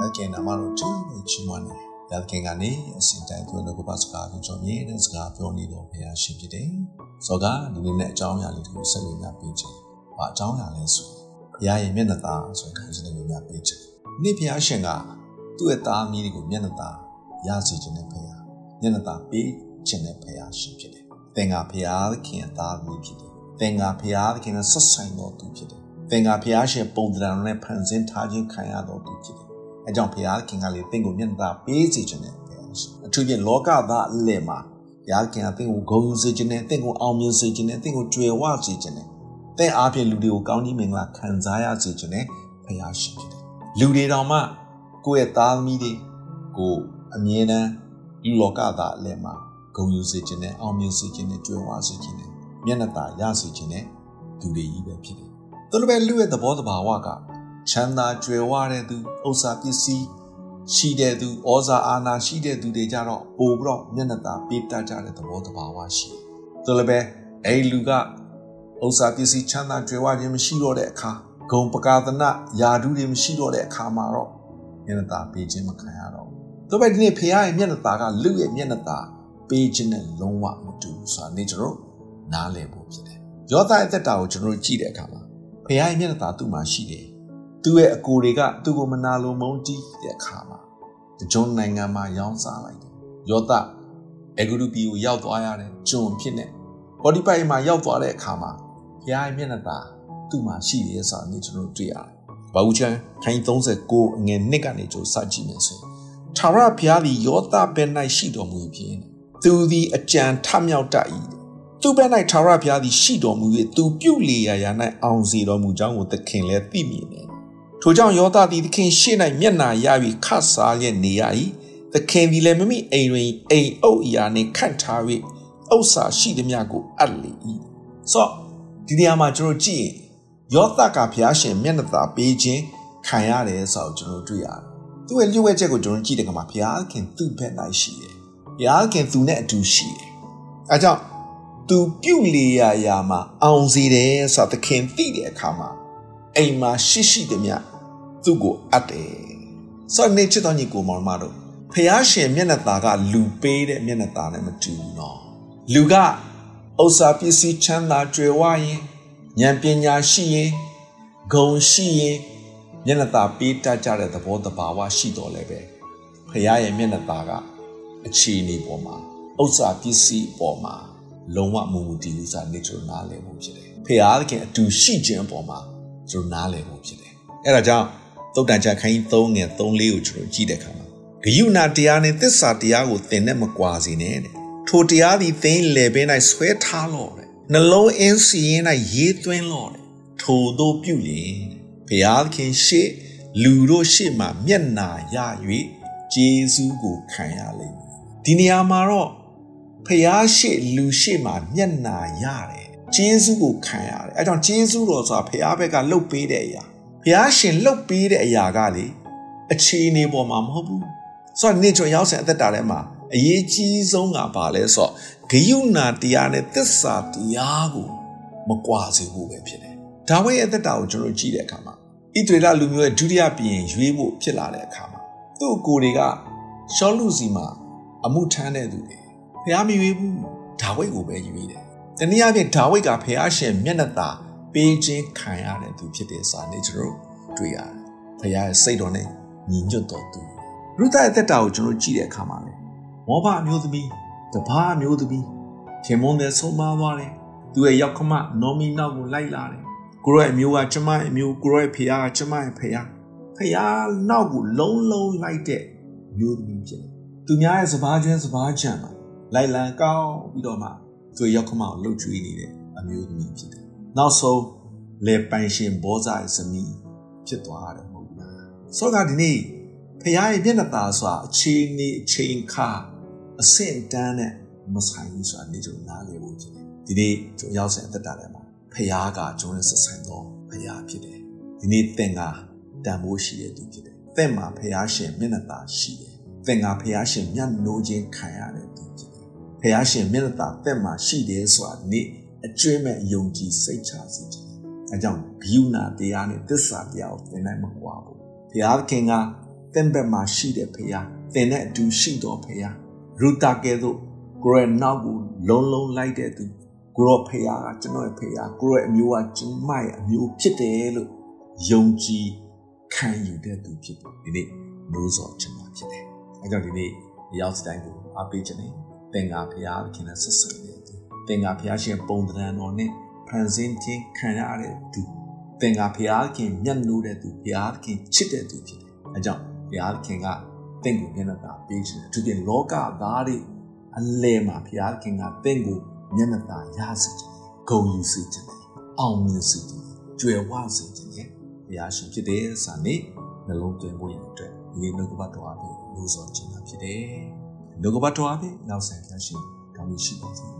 လက်ကျင်နာမတော်ချီးမွမ်းချီးမွမ်းတယ်ရသခင်ကနေအစဉ်တိုင်းသူတို့ကပါစကားကိုကြောင့်မြဲတဲ့စကားပြောနေတော့ဘုရားရှင်ဖြစ်တယ်။ဆိုကဒီနေ့နဲ့အကြောင်းအရာလေးတွေကိုဆက်လက်များပေးချင်။ဘာအကြောင်းအရာလဲဆိုဘုရားရဲ့မျက်နှာသားဆိုရင်ဒီနေ့များပေးချင်။နေ့ဘုရားရှင်ကသူ့ရဲ့သားမီးတွေကိုမျက်နှာသားရစေခြင်းနဲ့ဘုရားမျက်နှာသားပေးခြင်းနဲ့ဘုရားရှင်ဖြစ်တယ်။သင်ကဘုရားသခင်သားမီးဖြစ်တယ်။သင်ကဘုရားသခင်နဲ့ဆက်ဆိုင်တော်သူဖြစ်တယ်။သင်ကဘုရားရှင်ပုံသဏ္ဍာန်နဲ့ဖန်ဆင်းထားခြင်းခံရတော်သူဖြစ်တယ် အဲကြောင့်ဘုရားခင်ကလေတင့်ကိုမျက်နှာပေးစေခြင်းနဲ့အထူးဖြင့်လောကသားအလယ်မှာဘုရားခင်ကတင့်ကိုဂုဏ်ယူစေခြင်းနဲ့တင့်ကိုအောင်မြင်စေခြင်းနဲ့တင့်ကိုကြွယ်ဝစေခြင်းနဲ့တင့်အားဖြင့်လူတွေကိုကောင်းကြီးမင်္ဂလာခံစားရစေခြင်းနဲ့ဘုရားရှိဖြစ်တယ်လူတွေတောင်မှကိုယ့်ရဲ့သားသမီးတွေကိုအမြဲတမ်းလူလောကသားအလယ်မှာဂုဏ်ယူစေခြင်းနဲ့အောင်မြင်စေခြင်းနဲ့ကြွယ်ဝစေခြင်းနဲ့မျက်နှာသာရစေခြင်းနဲ့လူတွေကြီးပဲဖြစ်တယ်။ဒါလိုပဲလူရဲ့သဘောတဘာဝက ချမ်းသာကြွယ်ဝတဲ့သူဥစ္စာပစ္စည်းရှိတဲ့သူဩဇာအာဏာရှိတဲ့သူတွေကြတော့ပို့ပြီးတော့မျက်နှာသာပေးတတ်ကြတဲ့သဘောတဘာဝရှိတယ်။ဒါလည်းပဲအဲ့လူကဥစ္စာပစ္စည်းချမ်းသာကြွယ်ဝခြင်းမရှိတော့တဲ့အခါဂုံပကာသနယာဒုတွေမရှိတော့တဲ့အခါမှာတော့မျက်နှာသာပေးခြင်းမခံရတော့ဘူး။ဒါပေမဲ့ဒီနေ့ဖခင်ရဲ့မျက်နှာသာကလူရဲ့မျက်နှာသာပေးခြင်းနဲ့လုံးဝမတူဘူးဆိုတာနေ့ကျွန်တော်နားလည်ဖို့ဖြစ်တယ်။ယောသရဲ့သက်တာကိုကျွန်တော်ကြည့်တဲ့အခါမှာဖခင်ရဲ့မျက်နှာသာသူ့မှာရှိတယ် သူ့ရဲ့အကိုတွေကသူ့ကိုမနာလိုမုန်းတီးတဲ့အခါမှာတကြုံနိုင်ငံမှာရောင်းစားလိုက်တယ်။ယောသအဂရုပီကိုရောက်သွားရတဲ့ဂျွန်ဖြစ်နေဘော်ဒီပိုင်မှာရောက်သွားတဲ့အခါမှာဘုရားရဲ့မျက်နှာသာသူ့မှာရှိတယ်ဆိုတာနေ့ကျွန်တော်တွေ့ရတယ်။ဘာဦးချမ်းခိုင်း39အငယ်နှစ်ကနေကြိုစကြည့်နေစေ။ထာဝရဘုရားသည်ယောသဘဲ၌ရှိတော်မူဖြင့်သူသည်အကြံထမြောက်တတ်၏သူဘဲ၌ထာဝရဘုရားသည်ရှိတော်မူ၍သူပြုလေရာရာ၌အောင်စီတော်မူကြောင်းကိုသခင်လည်းသိမြင်တယ် ထိုကြောင့်ယောသသည်သခင်ရှေ့၌မျက်နာရ၍ခတ်စားလျက်နေရ၏သခင်သည်လည်းမမိအိမ်တွင်အိမ်အုပ်အရာနှင့်ခန့်ထား၍ဥစ္စာရှိသည်များကိုအပ်လေ၏ဆိုဒီနေရာမှာကျွန်တော်ကြည့်ရင်ယောသကဘုရားရှင်မျက်နှာသာပေးခြင်းခံရတယ်ဆိုတော့ကျွန်တော်တွေ့ရတယ်သူ့ရဲ့လျှို့ဝှက်ချက်ကိုကျွန်တော်ကြည့်တဲ့အခါမှာဘုရားခင်သူ့ဘက်၌ရှိတယ်ဘုရားခင်သူနဲ့အတူရှိတယ်အဲကြောင့်သူပြုလေရာရာမှာအောင်စေတယ်ဆိုတော့သခင်သိတဲ့အခါမှာအိမ်မှာရှိရှိသည်မြ သူ့ကိုအပ်တယ်ဆိုတော့နေချစ်တော်ညီကိုမောင်မတို့ဖះရှင်မျက်နှာသားကလူပေးတဲ့မျက်နှာသားနဲ့မတူဘူးနော်လူကဥစ္စာပစ္စည်းချမ်းသာကြွယ်ဝရင်ဉာဏ်ပညာရှိရင်ဂုဏ်ရှိရင်မျက်နှာသားပေးတတ်ကြတဲ့သဘောတဘာဝရှိတော်လဲပဲဖះရဲ့မျက်နှာသားကအခြေအနေပေါ်မှာဥစ္စာပစ္စည်းပေါ်မှာလုံးဝမူမူတည်ဘူးစာနေကျွန်တော်နားလည်ဖို့ဖြစ်တယ်ဖះသခင်အတူရှိခြင်းပေါ်မှာကျွန်တော်နားလည်ဖို့ဖြစ်တယ်အဲ့ဒါကြောင့် သုတ်တန်ချခိုင်း3ငယ်3လေးကိုကျွန်တော်ကြည့်တဲ့အခါမှာဂယုဏတရားနဲ့သစ္စာတရားကိုသင်နဲ့မကွာစေနဲ့တဲ့ထိုတရားသည်သင်လေပင်၌ဆွဲထားလော့တဲ့နှလုံးအင်းစီရင်၌ရေးသွင်းလော့တဲ့ထိုတို့ပြုလျင်ဘုရားခင်ရှေ့လူတို့ရှေ့မှာမျက်နာရ၍ဂျေဇုကိုခံရလိမ့်မယ်ဒီနေရာမှာတော့ဖះရှေ့လူရှေ့မှာမျက်နာရတယ်ဂျေဇုကိုခံရတယ်အဲကြောင့်ဂျေဇုတော်ဆိုတာဖះဘက်ကလှုပ်ပေးတဲ့အရာ ဘုရားရှင်လှုပ်ပေးတဲ့အရာကလေအခြေအနေပေါ်မှာမဟုတ်ဘူးဆိုတော့နေချွန်ရောက်စဉ်အသက်တာထဲမှာအရေးကြီးဆုံးကဘာလဲဆိုတော့ဂယုဏတရားနဲ့သစ္စာတရားကိုမကွာစေဖို့ပဲဖြစ်တယ်ဒါဝိရဲ့အသက်တာကိုကျွန်တော်ကြည့်တဲ့အခါမှာဣသရေလလူမျိုးရဲ့ဒုတိယပြည်ရင်ရွေးဖို့ဖြစ်လာတဲ့အခါမှာသူ့ကိုယ်တွေကရှောလူစီမှာအမှုထမ်းတဲ့သူတွေဖះမရွေးဘူးဒါဝိကိုပဲရွေးတယ်တနည်းအားဖြင့်ဒါဝိကဖះရှင်မျက်နှာသာ ပေးခြင်းခံရတဲ့သူဖြစ်တဲ့စာနဲ့ကျွန်တော်တွေ့ရတယ်။ဘုရားရဲ့စိတ်တော်နဲ့ညီညွတ်တော်သူရုသရဲ့သက်တာကိုကျွန်တော်ကြည့်တဲ့အခါမှာလေမောဘအမျိုးသမီးတပါးအမျိုးသမီးခင်မွန်တဲ့ဆုံးမသွားတယ်။သူရဲ့ရောက်ခမနော်မီနောက်ကိုလိုက်လာတယ်။ကိုရောရဲ့အမျိုးကကျမရဲ့အမျိုးကိုရောရဲ့ဖေယားကကျမရဲ့ဖေယားဖေယားနောက်ကိုလုံးလုံးလိုက်တဲ့မျိုးသမီးဖြစ်တယ်။သူများရဲ့စဘာကျွန်းစဘာချံမှာလိုက်လံကောင်းပြီးတော့မှသူရောက်ခမကိုလှုပ်ကြွေးနေတဲ့အမျိုးသမီးဖြစ်တယ် နောက်ဆုံးလေပိုင်ရှင်ဘောဇာရဲ့ဇနီးဖြစ်သွားတယ်မဟုတ်လားဆိုတော့ဒီနေ့ဖခင်ရဲ့မျက်နှာသာဆိုတာအချိန်နေအချိန်ခါအဆင့်တန်းနဲ့မဆိုင်ဘူးဆိုတာနေ့ကျနားလည်ဖို့ဖြစ်တယ်ဒီနေ့ကျွန်ရောက်စဉ်အသက်တာထဲမှာဖခင်ကကျွန်တော်ဆက်ဆိုင်သောဖခင်ဖြစ်တယ်ဒီနေ့သင်ကတန်ဖိုးရှိတဲ့သူဖြစ်တယ်သင်မှာဖခင်ရှင်မျက်နှာသာရှိတယ်သင်ကဖခင်ရှင်မျက်နှိုးခြင်းခံရတဲ့သူဖြစ်တယ်ဖခင်ရှင်မျက်နှာသာသင်မှာရှိတယ်ဆိုတာနေ့ အကျွေးမဲ့ယုံကြည်စိတ်ချစေခြင်းအဲကြောင့်ဂိယူနာတရားနဲ့သစ္စာတရားကိုသင်နိုင်မကွာဘူးဘုရားခင်ကသင်ဘက်မှာရှိတဲ့ဖခင်သင်နဲ့အတူရှိတော်ဖခင်ရူတာကဲသို့ကိုရဲ့နောက်ကိုလုံးလုံးလိုက်တဲ့သူကိုရောဖခင်ကကျွန်တော်ရဲ့ဖခင်ကိုရဲ့အမျိုးကကျွန်မရဲ့အမျိုးဖြစ်တယ်လို့ယုံကြည်ခံယူတဲ့သူဖြစ်တယ်ဒီနေ့လို့ဆိုကျွန်တော်ဖြစ်တယ်အဲကြောင့်ဒီနေ့ရောက်စတိုင်းကိုအားပေးခြင်းနဲ့သင်္ကာဖခင်ခင်နဲ့ဆက်ဆံနေတယ် သင်္ကာဖခင်ရှင်ပုံသဏ္ဍာန်တော်နဲ့ဖန်ဆင်းခြင်းခံရတဲ့သူသင်္ကာဖခင်မျက်နှိုးတဲ့သူဖခင်ချစ်တဲ့သူဖြစ်တယ်အဲကြောင့်ဘုရားခင်ကတင့်ကိုမျက်နှာသာပေးခြင်းသူပြင်လောကသားတွေအလဲမှာဘုရားခင်ကတင့်ကိုမျက်နှာသာရစေခြင်းဂုဏ်ယူစေခြင်းအောင်မြင်စေခြင်းကြွယ်ဝစေခြင်းရဲ့ဘုရားရှင်ဖြစ်တဲ့စာနေ့နှလုံးသွင်းဖို့ရတဲ့ဒီနှုတ်ကပတ်တော်အပြင်လို့ဆိုခြင်းဖြစ်တယ်နှုတ်ကပတ်တော်အပြင်နောက်ဆံဘုရားရှင်ကောင်းကြီးရှိပါစေ